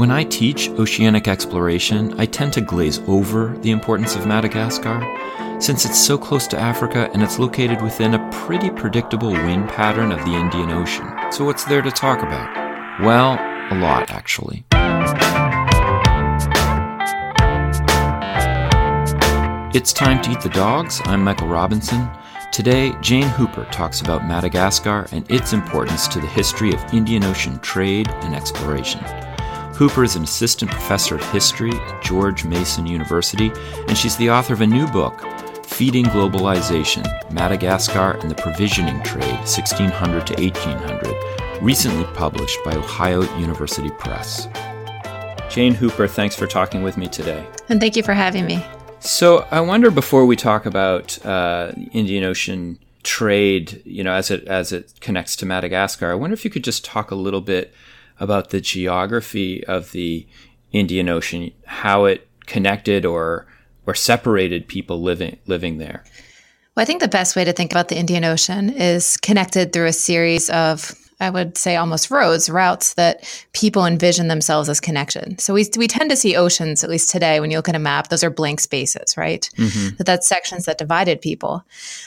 When I teach oceanic exploration, I tend to glaze over the importance of Madagascar, since it's so close to Africa and it's located within a pretty predictable wind pattern of the Indian Ocean. So, what's there to talk about? Well, a lot, actually. It's time to eat the dogs. I'm Michael Robinson. Today, Jane Hooper talks about Madagascar and its importance to the history of Indian Ocean trade and exploration. Hooper is an assistant professor of history at George Mason University, and she's the author of a new book, Feeding Globalization Madagascar and the Provisioning Trade, 1600 to 1800, recently published by Ohio University Press. Jane Hooper, thanks for talking with me today. And thank you for having me. So, I wonder before we talk about uh, Indian Ocean trade, you know, as it as it connects to Madagascar, I wonder if you could just talk a little bit about the geography of the Indian Ocean, how it connected or or separated people living living there. Well, I think the best way to think about the Indian Ocean is connected through a series of I would say almost roads, routes that people envision themselves as connection. So we, we tend to see oceans, at least today, when you look at a map, those are blank spaces, right? Mm-hmm. That that's sections that divided people.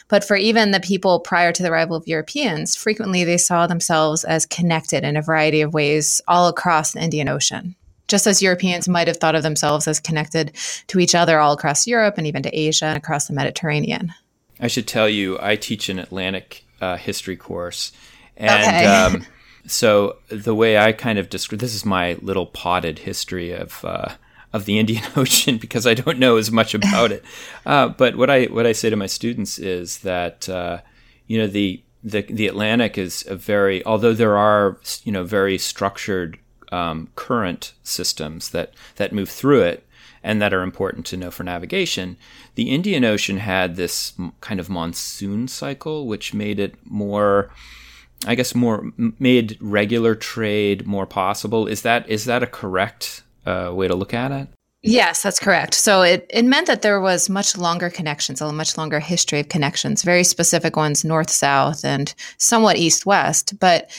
But for even the people prior to the arrival of Europeans, frequently they saw themselves as connected in a variety of ways all across the Indian Ocean. Just as Europeans might have thought of themselves as connected to each other all across Europe and even to Asia and across the Mediterranean. I should tell you, I teach an Atlantic uh, history course and okay. um, so the way I kind of describe this is my little potted history of uh, of the Indian Ocean because I don't know as much about it. Uh, but what I what I say to my students is that uh, you know the the the Atlantic is a very although there are you know very structured um, current systems that that move through it and that are important to know for navigation. The Indian Ocean had this kind of monsoon cycle, which made it more I guess more made regular trade more possible. Is that is that a correct uh, way to look at it? Yes, that's correct. So it, it meant that there was much longer connections, a much longer history of connections, very specific ones, north south and somewhat east west. But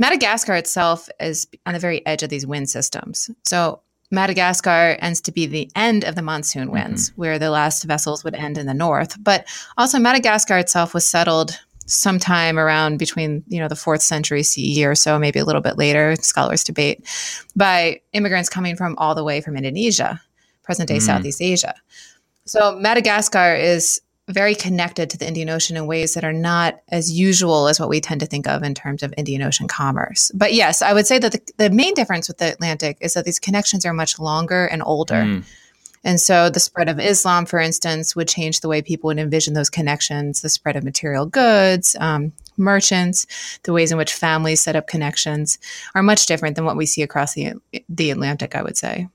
Madagascar itself is on the very edge of these wind systems. So Madagascar ends to be the end of the monsoon winds, mm-hmm. where the last vessels would end in the north. But also, Madagascar itself was settled sometime around between you know the fourth century CE or so, maybe a little bit later. Scholars debate by immigrants coming from all the way from Indonesia, present day mm. Southeast Asia. So Madagascar is very connected to the Indian Ocean in ways that are not as usual as what we tend to think of in terms of Indian Ocean commerce. But yes, I would say that the, the main difference with the Atlantic is that these connections are much longer and older. Mm. And so the spread of Islam, for instance, would change the way people would envision those connections, the spread of material goods, um, merchants, the ways in which families set up connections are much different than what we see across the, the Atlantic, I would say.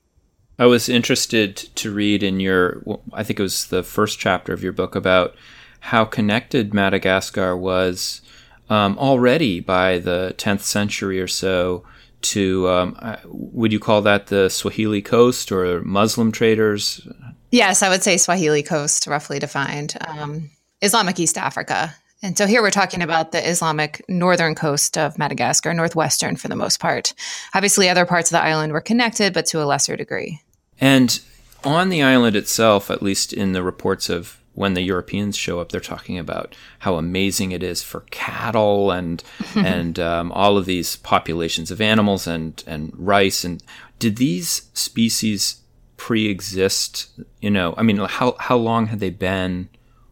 I was interested to read in your, I think it was the first chapter of your book about how connected Madagascar was um, already by the 10th century or so to um, uh, would you call that the Swahili coast or Muslim traders? Yes, I would say Swahili coast, roughly defined. Um, Islamic East Africa. And so here we're talking about the Islamic northern coast of Madagascar, northwestern for the most part. Obviously, other parts of the island were connected, but to a lesser degree. And on the island itself, at least in the reports of when the Europeans show up, they're talking about how amazing it is for cattle and and um, all of these populations of animals and and rice. And did these species pre-exist? You know, I mean, how how long had they been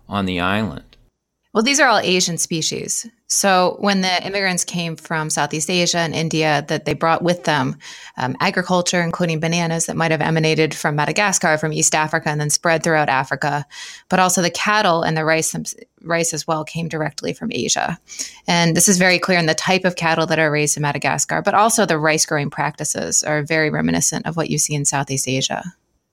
on the island? Well, these are all Asian species. So when the immigrants came from Southeast Asia and India, that they brought with them um, agriculture, including bananas that might have emanated from Madagascar, from East Africa, and then spread throughout Africa. But also the cattle and the rice, rice as well came directly from Asia. And this is very clear in the type of cattle that are raised in Madagascar, but also the rice growing practices are very reminiscent of what you see in Southeast Asia.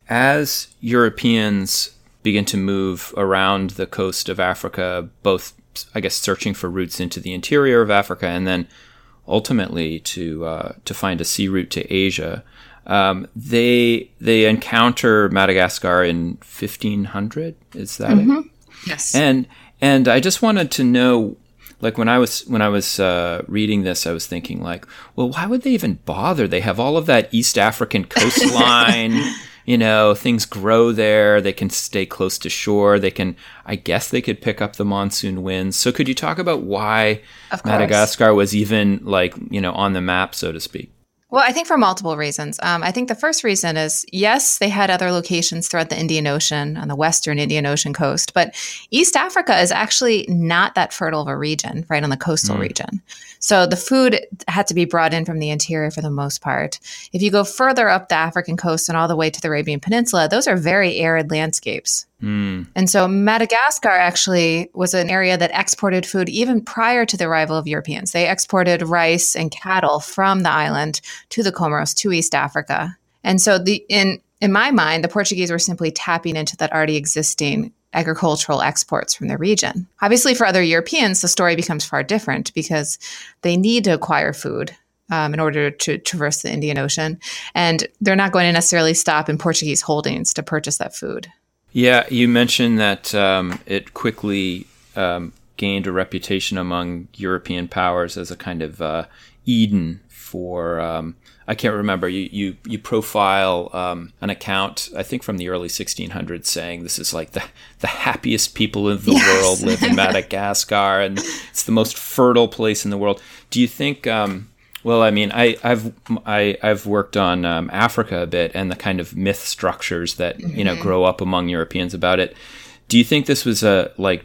As Europeans begin to move around the coast of Africa, both, I guess, searching for routes into the interior of Africa and then ultimately to uh, to find a sea route to Asia. Um, they they encounter Madagascar in 1500. Is that mm-hmm. it? Yes. And and I just wanted to know like when I was when I was uh, reading this, I was thinking like, well, why would they even bother? They have all of that East African coastline. You know, things grow there. They can stay close to shore. They can, I guess, they could pick up the monsoon winds. So, could you talk about why Madagascar was even like you know on the map, so to speak? Well, I think for multiple reasons. Um, I think the first reason is yes, they had other locations throughout the Indian Ocean on the western Indian Ocean coast, but East Africa is actually not that fertile of a region, right on the coastal mm. region. So the food had to be brought in from the interior for the most part. If you go further up the African coast and all the way to the Arabian Peninsula, those are very arid landscapes. Mm. And so Madagascar actually was an area that exported food even prior to the arrival of Europeans. They exported rice and cattle from the island to the Comoros, to East Africa. And so the in in my mind, the Portuguese were simply tapping into that already existing agricultural exports from the region. Obviously, for other Europeans, the story becomes far different because they need to acquire food um, in order to traverse the Indian Ocean. And they're not going to necessarily stop in Portuguese holdings to purchase that food. Yeah, you mentioned that um, it quickly um, gained a reputation among European powers as a kind of uh, Eden for. Um, I can't remember. You you you profile um, an account, I think from the early 1600s, saying this is like the the happiest people in the yes. world live in Madagascar, and it's the most fertile place in the world. Do you think? Um, well, I mean, I, have I, have worked on um, Africa a bit and the kind of myth structures that mm-hmm. you know mm-hmm. grow up among Europeans about it. Do you think this was a like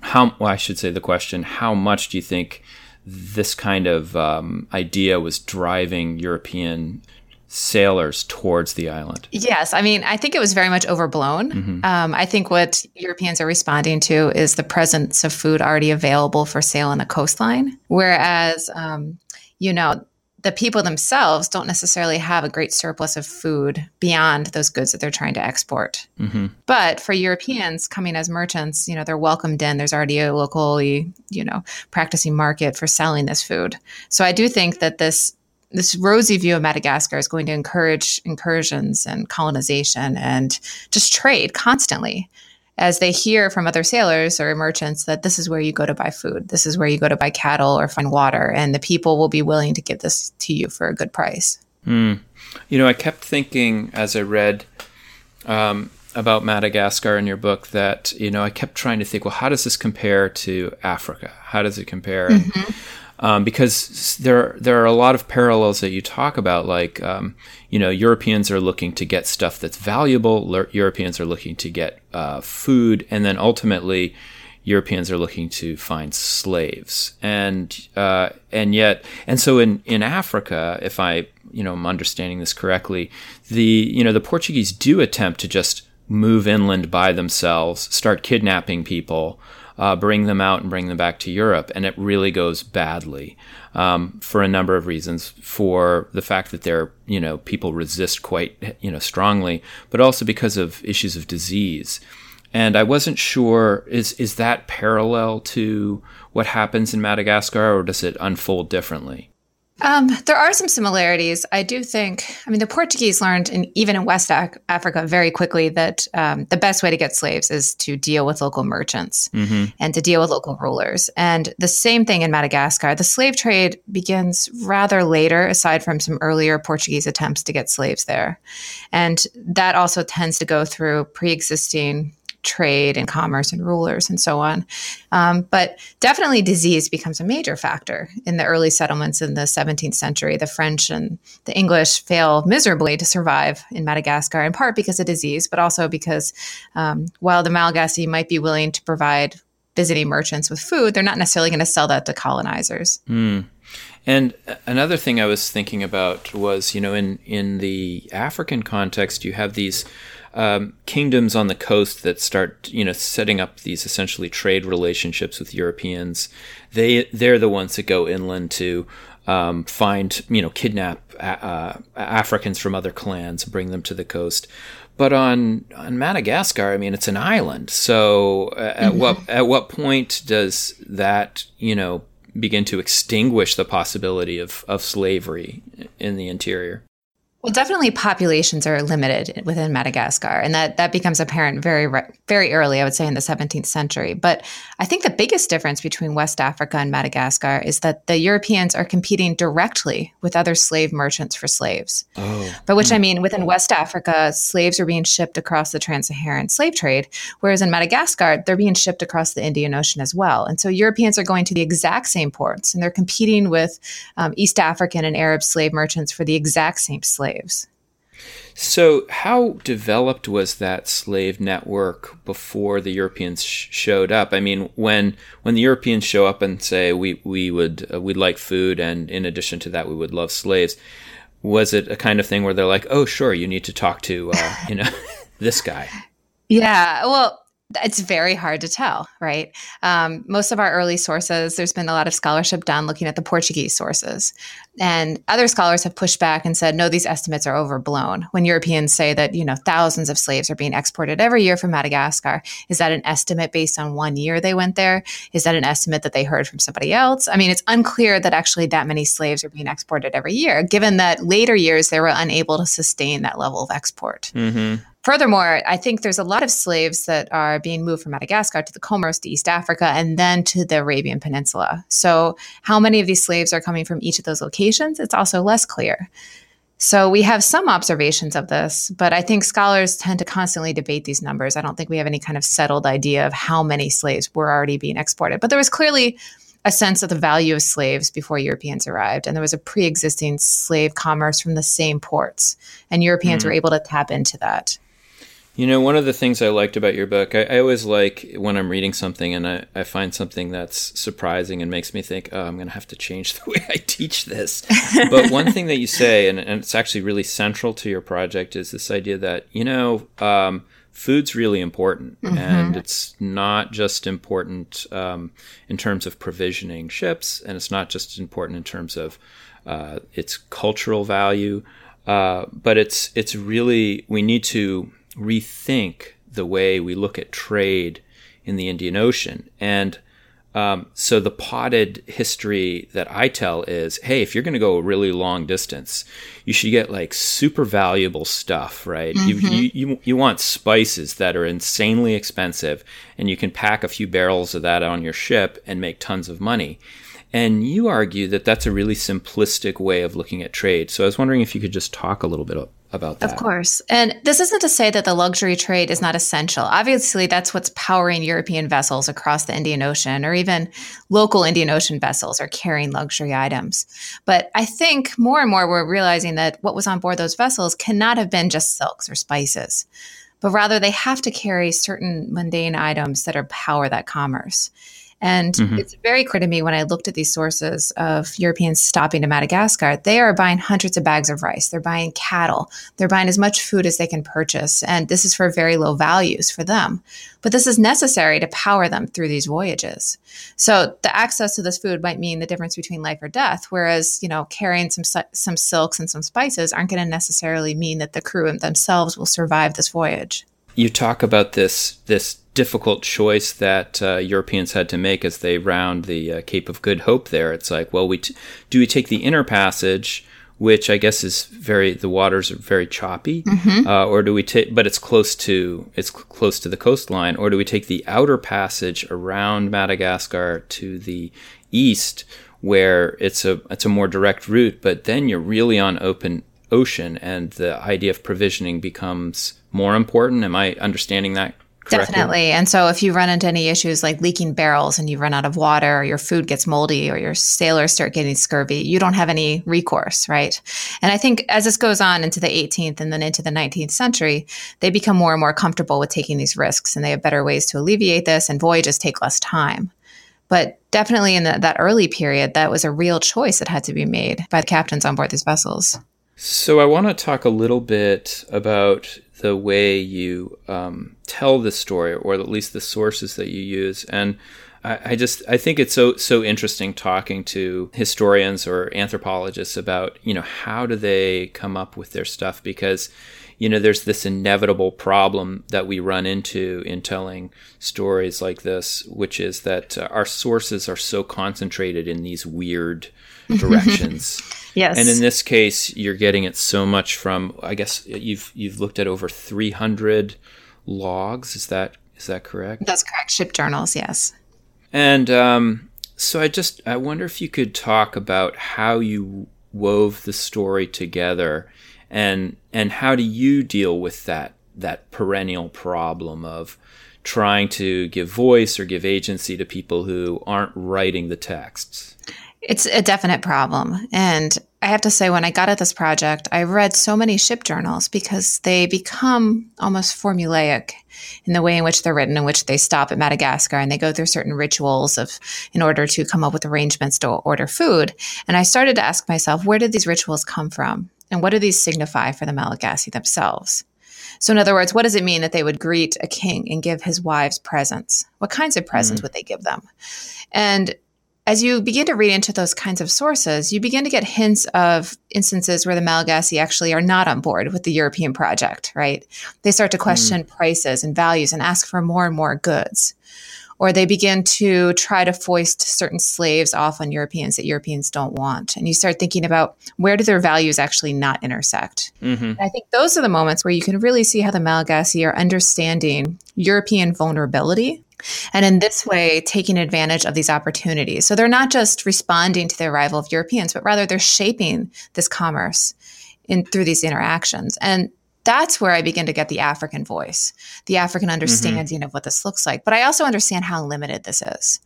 how? Well, I should say the question: How much do you think this kind of um, idea was driving European sailors towards the island? Yes. I mean, I think it was very much overblown. Mm-hmm. Um, I think what Europeans are responding to is the presence of food already available for sale on the coastline. Whereas um, you know, the people themselves don't necessarily have a great surplus of food beyond those goods that they're trying to export. Mm-hmm. But for Europeans coming as merchants, you know, they're welcomed in. There's already a locally, you know, practicing market for selling this food. So I do think that this this rosy view of Madagascar is going to encourage incursions and colonization and just trade constantly as they hear from other sailors or merchants that this is where you go to buy food, this is where you go to buy cattle or find water, and the people will be willing to give this to you for a good price. Mm. You know, I kept thinking as I read um, about Madagascar in your book that, you know, I kept trying to think, well, how does this compare to Africa? How does it compare? Mm-hmm um, because there there are a lot of parallels that you talk about. Like um, you know, Europeans are looking to get stuff that's valuable. Le- Europeans are looking to get uh, food, and then ultimately. Europeans are looking to find slaves, and uh, and yet, and so in, in Africa, if I you know am understanding this correctly, the you know the Portuguese do attempt to just move inland by themselves, start kidnapping people, uh, bring them out and bring them back to Europe. And it really goes badly um, for a number of reasons. For the fact that there, you know, people resist quite, you know, strongly, but also because of issues of disease. And I wasn't sure is is that parallel to what happens in Madagascar, or does it unfold differently? Um, there are some similarities. I do think, I mean, the Portuguese learned, in, even in West Africa, very quickly that um, the best way to get slaves is to deal with local merchants mm-hmm. and to deal with local rulers. And the same thing in Madagascar. The slave trade begins rather later, aside from some earlier Portuguese attempts to get slaves there. And that also tends to go through pre existing trade and commerce and rulers and so on. Um, but definitely disease becomes a major factor in the early settlements in the 17th century. The French and the English fail miserably to survive in Madagascar, in part because of disease, but also because um, while the Malagasy might be willing to provide visiting merchants with food, they're not necessarily going to sell that to colonizers. Mm. And another thing I was thinking about was, you know, in in the African context, you have these um, kingdoms on the coast that start, you know, setting up these essentially trade relationships with Europeans. They they're the ones that go inland to um, find, you know, kidnap uh, Africans from other clans, and bring them to the coast. But on on Madagascar, I mean, it's an island. So uh, at mm-hmm. what at what point does that, you know, begin to extinguish the possibility of, of slavery in the interior? Well, definitely populations are limited within Madagascar, and that, that becomes apparent very, very early, I would say, in the 17th century. But I think the biggest difference between West Africa and Madagascar is that the Europeans are competing directly with other slave merchants for slaves. Oh. By which I mean, within West Africa, slaves are being shipped across the trans Saharan slave trade, whereas in Madagascar, they're being shipped across the Indian Ocean as well. And so Europeans are going to the exact same ports, and they're competing with um, East African and Arab slave merchants for the exact same slaves slaves. So, how developed was that slave network before the Europeans sh- showed up? I mean, when when the Europeans show up and say we we would uh, we'd like food, and in addition to that, we would love slaves. Was it a kind of thing where they're like, "Oh, sure, you need to talk to uh, you know this guy"? Yeah, well, it's very hard to tell, right? Um, most of our early sources, there's been a lot of scholarship done looking at the Portuguese sources. And other scholars have pushed back and said, no, these estimates are overblown. When Europeans say that, you know, thousands of slaves are being exported every year from Madagascar, is that an estimate based on one year they went there? Is that an estimate that they heard from somebody else? I mean, it's unclear that actually that many slaves are being exported every year, given that later years they were unable to sustain that level of export. Mm-hmm. Furthermore, I think there's a lot of slaves that are being moved from Madagascar to the Comoros to East Africa and then to the Arabian Peninsula. So, how many of these slaves are coming from each of those locations? It's also less clear. So, we have some observations of this, but I think scholars tend to constantly debate these numbers. I don't think we have any kind of settled idea of how many slaves were already being exported. But there was clearly a sense of the value of slaves before Europeans arrived. And there was a pre existing slave commerce from the same ports, and Europeans mm. were able to tap into that. You know, one of the things I liked about your book, I, I always like when I'm reading something and I, I, find something that's surprising and makes me think, oh, I'm going to have to change the way I teach this. but one thing that you say, and, and, it's actually really central to your project, is this idea that, you know, um, food's really important. Mm-hmm. And it's not just important um, in terms of provisioning ships, and it's not just important in terms of uh, its cultural value. Uh, but it's it's really we need to rethink the way we look at trade in the Indian Ocean. And um, so the potted history that I tell is, hey, if you're going to go a really long distance, you should get like super valuable stuff, right? Mm-hmm. You, you, you want spices that are insanely expensive, and you can pack a few barrels of that on your ship and make tons of money. And you argue that that's a really simplistic way of looking at trade. So I was wondering if you could just talk a little bit about that. Of course. And this isn't to say that the luxury trade is not essential. Obviously, that's what's powering European vessels across the Indian Ocean, or even local Indian Ocean vessels are carrying luxury items. But I think more and more we're realizing that what was on board those vessels cannot have been just silks or spices, but rather they have to carry certain mundane items that are power that commerce. And mm-hmm. it's very clear to me when I looked at these sources of Europeans stopping to Madagascar, they are buying hundreds of bags of rice. They're buying cattle. They're buying as much food as they can purchase. And this is for very low values for them. But this is necessary to power them through these voyages. So the access to this food might mean the difference between life or death. Whereas, you know, carrying some, some silks and some spices aren't going to necessarily mean that the crew themselves will survive this voyage. You talk about this, this difficult choice that uh, Europeans had to make as they round the uh, Cape of Good Hope. There, it's like, well, we t- do we take the inner passage, which I guess is very the waters are very choppy, mm-hmm. uh, or do we take? But it's close to it's cl- close to the coastline, or do we take the outer passage around Madagascar to the east, where it's a it's a more direct route, but then you're really on open ocean, and the idea of provisioning becomes more important. Am I understanding that correctly? Definitely. And so if you run into any issues like leaking barrels and you run out of water or your food gets moldy or your sailors start getting scurvy, you don't have any recourse, right? And I think as this goes on into the 18th and then into the 19th century, they become more and more comfortable with taking these risks and they have better ways to alleviate this and voyages take less time. But definitely in the, that early period, that was a real choice that had to be made by the captains on board these vessels. So I want to talk a little bit about the way you um, tell the story, or at least the sources that you use. And I, I, just I think it's so so interesting talking to historians or anthropologists about you know how do they come up with their stuff because you know, there's this inevitable problem that we run into in telling stories like this, which is that uh, our sources are so concentrated in these weird directions. Yes. And in this case, you're getting it so much from, I guess you've you've looked at over 300 logs. Is that is that correct? That's correct. Ship journals, yes. And um, so I just I wonder if you could talk about how you wove the story together and and how do you deal with that that perennial problem of trying to give voice or give agency to people who aren't writing the texts it's a definite problem and i have to say when i got at this project i read so many ship journals because they become almost formulaic in the way in which they're written in which they stop at madagascar and they go through certain rituals of in order to come up with arrangements to order food and i started to ask myself where did these rituals come from and what do these signify for the Malagasy themselves? So, in other words, what does it mean that they would greet a king and give his wives presents? What kinds of presents mm. would they give them? And as you begin to read into those kinds of sources, you begin to get hints of instances where the Malagasy actually are not on board with the European project, right? They start to question mm. prices and values and ask for more and more goods or they begin to try to foist certain slaves off on Europeans that Europeans don't want. And you start thinking about where do their values actually not intersect. Mm-hmm. I think those are the moments where you can really see how the Malagasy are understanding European vulnerability. And in this way, taking advantage of these opportunities. So they're not just responding to the arrival of Europeans, but rather they're shaping this commerce in through these interactions. And that's where I begin to get the African voice, the African mm-hmm. understanding mm-hmm. of what this looks like. But I also understand how limited this is.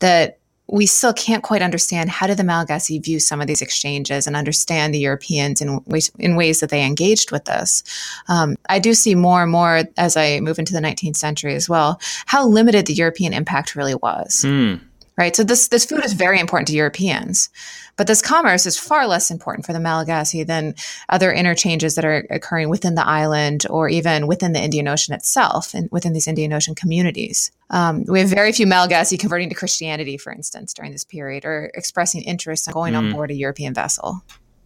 That we still can't quite understand how did the Malagasy view some of these exchanges and understand the Europeans in ways, in ways that they engaged with this. Um, I do see more and more as I move into the 19th century as well how limited the European impact really was. Mm right? So this this food is very important to Europeans, but this commerce is far less important for the Malagasy than other interchanges that are occurring within the island or even within the Indian Ocean itself and within these Indian Ocean communities. Um, we have very few Malagasy converting to Christianity, for instance, during this period, or expressing interest in going mm. on board a European vessel.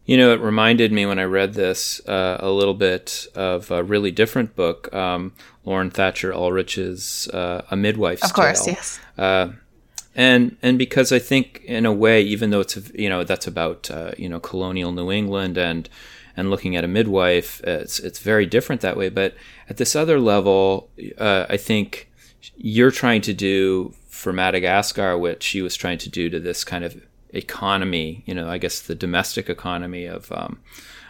You know, it reminded me when I read this uh, a little bit of a really different book, um, Laurel Thatcher Ulrich's uh, A Midwife's Of course, Tale. yes. Uh, and and because I think in a way, even though it's you know that's about uh, you know colonial New England and and looking at a midwife, it's it's very different that way. But at this other level, uh, I think you're trying to do for Madagascar what she was trying to do to this kind of economy. You know, I guess the domestic economy of. Um,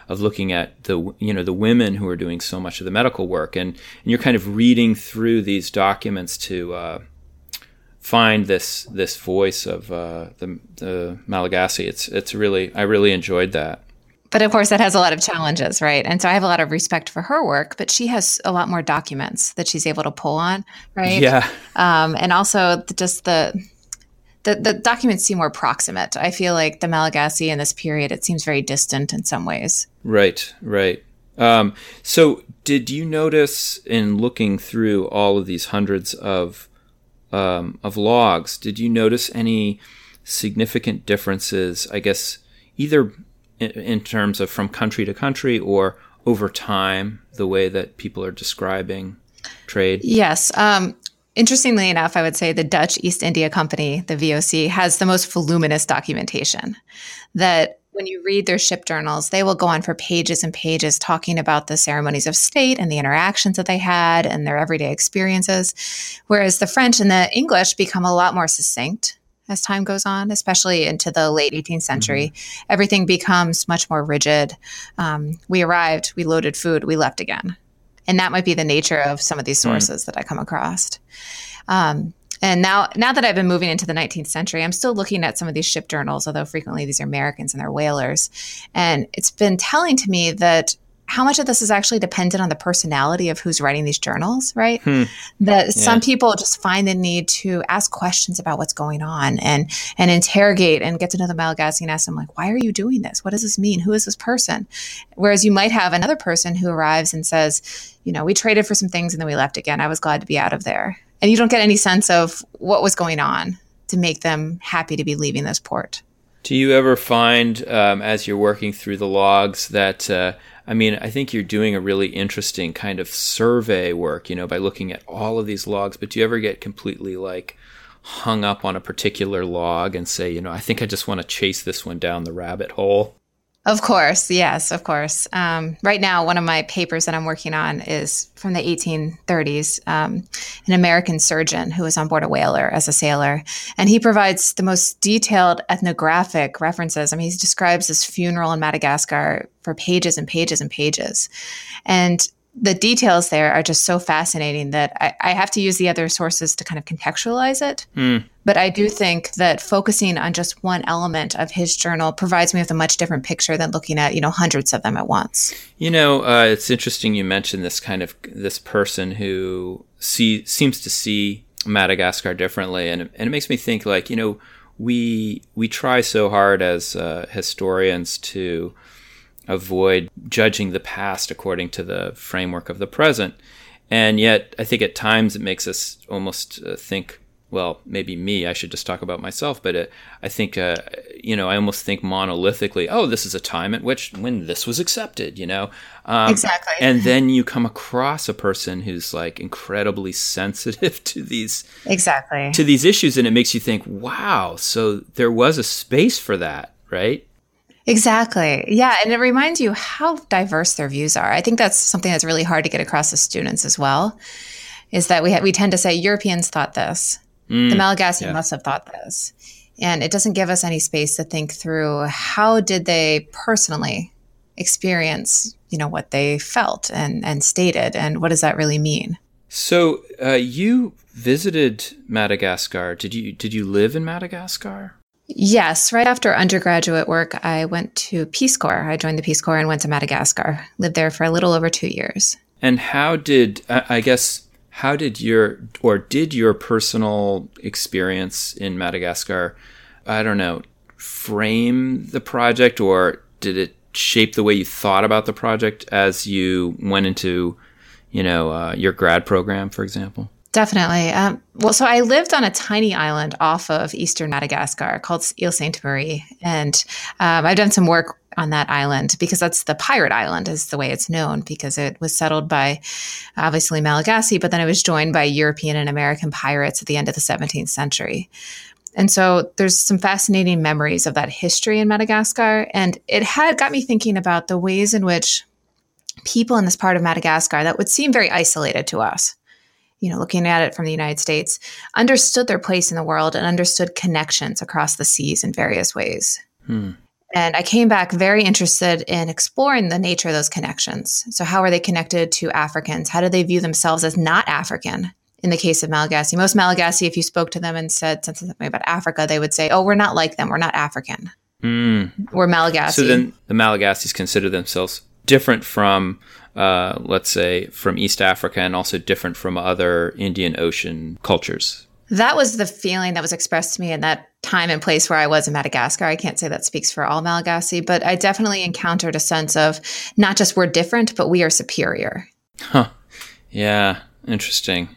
of looking at the you know the women who are doing so much of the medical work and, and you're kind of reading through these documents to uh, find this this voice of uh, the, the Malagasy. It's it's really I really enjoyed that. But of course, that has a lot of challenges, right? And so I have a lot of respect for her work, but she has a lot more documents that she's able to pull on, right? Yeah. Um, and also just the, the the documents seem more proximate. I feel like the Malagasy in this period it seems very distant in some ways. Right. Right. Um, so, did you notice in looking through all of these hundreds of um, of logs, did you notice any significant differences? I guess either in, in terms of from country to country or over time, the way that people are describing trade. Yes. Um, interestingly enough, I would say the Dutch East India Company, the VOC, has the most voluminous documentation that when you read their ship journals, they will go on for pages and pages talking about the ceremonies of state and the interactions that they had and their everyday experiences. Whereas the French and the English become a lot more succinct as time goes on, especially into the late 18th century. Mm-hmm. Everything becomes much more rigid. Um, we arrived, we loaded food, we left again. And that might be the nature of some of these mm. sources mm. that I come across. Um, and now, now that I've been moving into the 19th century, I'm still looking at some of these ship journals, although frequently these are Americans and they're whalers. And it's been telling to me that how much of this is actually dependent on the personality of who's writing these journals, right? Hmm. That yeah. some people just find the need to ask questions about what's going on and and interrogate and get to know the Malagasy and ask them like, why are you doing this? What does this mean? Who is this person? Whereas you might have another person who arrives and says, you know, we traded for some things and then we left again. I was glad to be out of there and you don't get any sense of what was going on to make them happy to be leaving this port. Do you ever find, um, as you're working through the logs, that uh, I mean, I think you're doing a really interesting kind of survey work, you know, by looking at all of these logs. But do you ever get completely like hung up on a particular log and say, you know, I think I just want to chase this one down the rabbit hole? Of course, yes, of course. Um, right now, one of my papers that I'm working on is from the 1830s. Um, an American surgeon who was on board a whaler as a sailor, and he provides the most detailed ethnographic references. I mean, he describes this funeral in Madagascar for pages and pages and pages, and the details there are just so fascinating that I, I, have to use the other sources to kind of contextualize it. Mm. But I do think that focusing on just one element of his journal provides me with a much different picture than looking at you know hundreds of them at once. You know, uh, it's interesting you mentioned this kind of this person who see seems to see Madagascar differently, and and it makes me think like you know we we try so hard as uh, historians to avoid judging the past according to the framework of the present. And yet, I think at times it makes us almost uh, think, well, maybe me, I should just talk about myself, but uh, I think, uh, you know, I almost think monolithically, oh, this is a time at which when this was accepted, you know? Um, exactly. And then you come across a person who's like incredibly sensitive to these exactly to these issues, and it makes you think, wow, so there was a space for that, right? Exactly. Yeah. And it reminds you how diverse their views are. I think that's something that's really hard to get across to students as well, is that we, ha- we tend to say Europeans thought this, mm, the Malagasy yeah. must have thought this. And it doesn't give us any space to think through how did they personally experience, you know, what they felt and, and stated, and what does that really mean? So uh, you visited Madagascar. Did you did you live in Madagascar? Yes, right after undergraduate work, I went to Peace Corps. I joined the Peace Corps and went to Madagascar. Lived there for a little over two years. And how did I guess how did your or did your personal experience in Madagascar, I don't know, frame the project, or did it shape the way you thought about the project as you went into, you know, uh, your grad program, for example? Definitely. Um, well, so I lived on a tiny island off of eastern Madagascar called Ile Sainte Marie. And um, I've done some work on that island because that's the pirate island, is the way it's known, because it was settled by obviously Malagasy, but then it was joined by European and American pirates at the end of the 17th century. And so there's some fascinating memories of that history in Madagascar. And it had got me thinking about the ways in which people in this part of Madagascar that would seem very isolated to us you know, looking at it from the United States, understood their place in the world and understood connections across the seas in various ways. Hmm. And I came back very interested in exploring the nature of those connections. So, how are they connected to Africans? How do they view themselves as not African? In the case of Malagasy, most Malagasy, if you spoke to them and said something about Africa, they would say, "Oh, we're not like them. We're not African. Mm. We're Malagasy." So then, the Malagasys consider themselves different from uh, let's say, from East Africa and also different from other Indian Ocean cultures? That was the feeling that was expressed to me in that time and place where I was in Madagascar. I can't say that speaks for all Malagasy, but I definitely encountered a sense of not just we're different, but we are superior. Huh. Yeah. Interesting.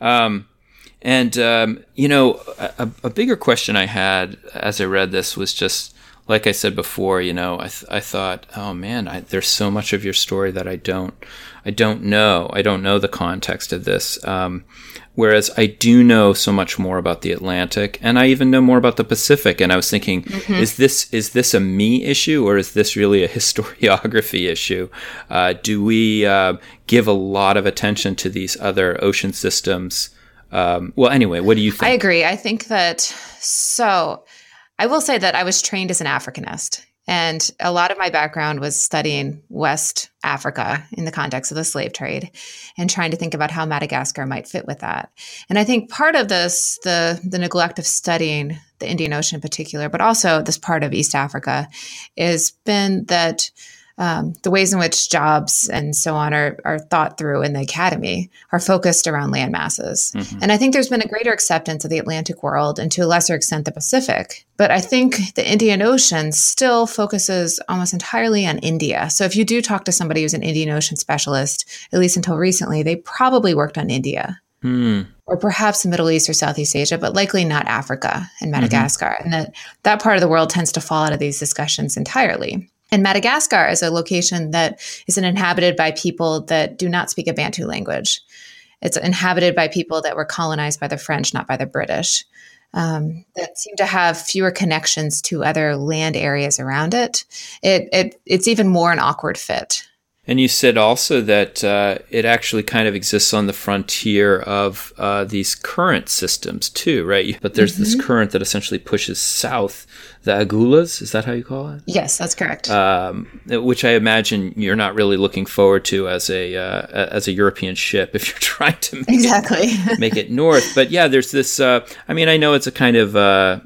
Um, and, um, you know, a, a, bigger question I had as I read this was just like I said before, you know, I, th- I thought, oh man, I, there's so much of your story that I don't, I don't know. I don't know the context of this. Um, whereas I do know so much more about the Atlantic, and I even know more about the Pacific. And I was thinking, mm-hmm. is this is this a me issue, or is this really a historiography issue? Uh, do we uh, give a lot of attention to these other ocean systems? Um, well, anyway, what do you think? I agree. I think that so I will say that I was trained as an Africanist. And a lot of my background was studying West Africa in the context of the slave trade and trying to think about how Madagascar might fit with that. And I think part of this, the, the neglect of studying the Indian Ocean in particular, but also this part of East Africa, has been that um, the ways in which jobs and so on are, are thought through in the academy are focused around land masses. Mm-hmm. And I think there's been a greater acceptance of the Atlantic world and to a lesser extent the Pacific. But I think the Indian Ocean still focuses almost entirely on India. So if you do talk to somebody who's an Indian Ocean specialist, at least until recently, they probably worked on India. Mm. Or perhaps the Middle East or Southeast Asia, but likely not Africa and mm-hmm. Madagascar. Mm-hmm. And that, that part of the world tends to fall out of these discussions entirely. And Madagascar is a location that is inhabited by people that do not speak a Bantu language. It's inhabited by people that were colonized by the French, not by the British, um, that seem to have fewer connections to other land areas around it. It, it. It's even more an awkward fit. And you said also that uh, it actually kind of exists on the frontier of uh, these current systems too, right? But there's mm-hmm. this current that essentially pushes south. The Agulhas, is that how you call it? Yes, that's correct. Um, which I imagine you're not really looking forward to as a uh, as a European ship if you're trying to make exactly it, make it north. But yeah, there's this. Uh, I mean, I know it's a kind of uh,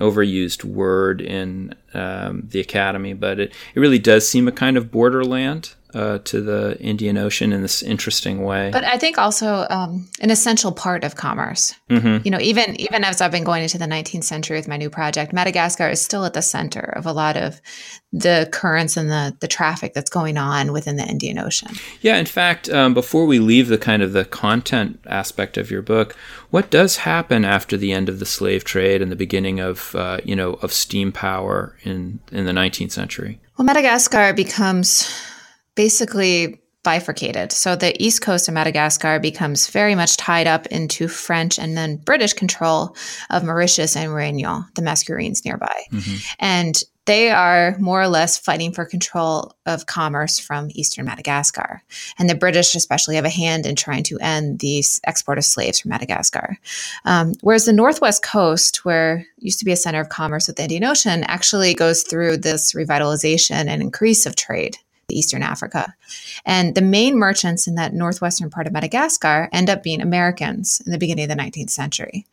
overused word in um, the academy, but it, it really does seem a kind of borderland uh, to the Indian Ocean in this interesting way. But I think also um, an essential part of commerce. Mm-hmm. You know, even even as I've been going into the 19th century with my new project, Madagascar is still at the center of a lot of the currents and the the traffic that's going on within the Indian Ocean. Yeah, in fact, um, before we leave the kind of the content aspect of your book, what does happen after the end of the slave trade and the beginning of uh, you know of steam power in in the 19th century? Well, Madagascar becomes basically bifurcated. So the east coast of Madagascar becomes very much tied up into French and then British control of Mauritius and Réunion, the Mascarenes nearby. Mm-hmm. And they are more or less fighting for control of commerce from eastern Madagascar. And the British, especially, have a hand in trying to end the export of slaves from Madagascar. Um, whereas the northwest coast, where used to be a center of commerce with the Indian Ocean, actually goes through this revitalization and increase of trade Eastern Africa. And the main merchants in that northwestern part of Madagascar end up being Americans in the beginning of the 19th century.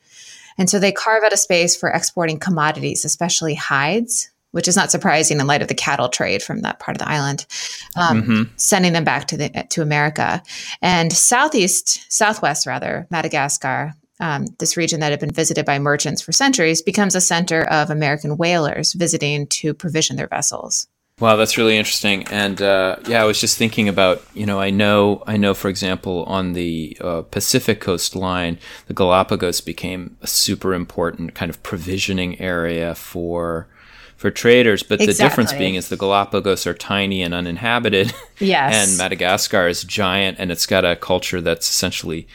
And so they carve out a space for exporting commodities, especially hides, which is not surprising in light of the cattle trade from that part of the island, um, mm-hmm. sending them back to the to America. And southeast, southwest rather, Madagascar, um, this region that had been visited by merchants for centuries, becomes a center of American whalers visiting to provision their vessels. Wow, that's really interesting. And uh, yeah, I was just thinking about you know I know I know for example on the uh, Pacific Coast line, the Galapagos became a super important kind of provisioning area for for traders. But exactly. the difference being is the Galapagos are tiny and uninhabited. Yes. and Madagascar is giant and it's got a culture that's essentially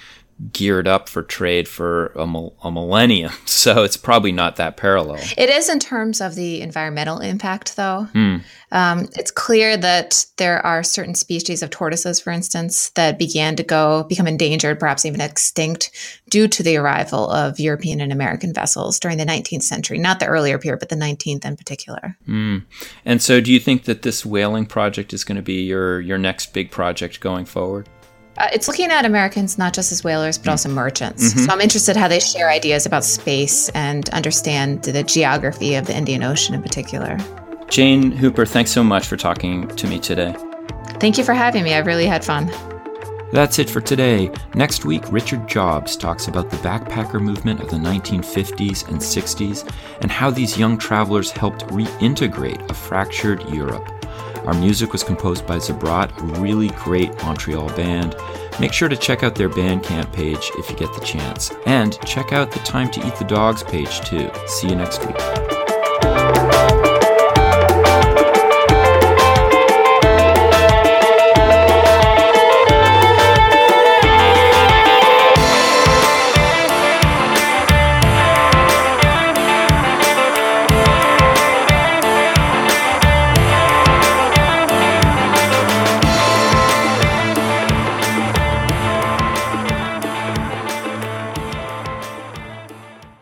geared up for trade for a, a, millennium. So it's probably not that parallel. It is in terms of the environmental impact, though. Mm. Um, it's clear that there are certain species of tortoises, for instance, that began to go become endangered, perhaps even extinct, due to the arrival of European and American vessels during the 19th century. Not the earlier period, but the 19th in particular. Mm. And so, do you think that this whaling project is going to be your your next big project going forward? Uh, it's looking at Americans not just as whalers, but also merchants. Mm-hmm. So I'm interested how they share ideas about space and understand the geography of the Indian Ocean in particular. Jane Hooper, thanks so much for talking to me today. Thank you for having me. I really had fun. That's it for today. Next week, Richard Jobs talks about the backpacker movement of the 1950s and 60s and how these young travelers helped reintegrate a fractured Europe. Our music was composed by Zabrat, a really great Montreal band. Make sure to check out their Bandcamp page if you get the chance. And check out the Time to Eat the Dogs page too. See you next week.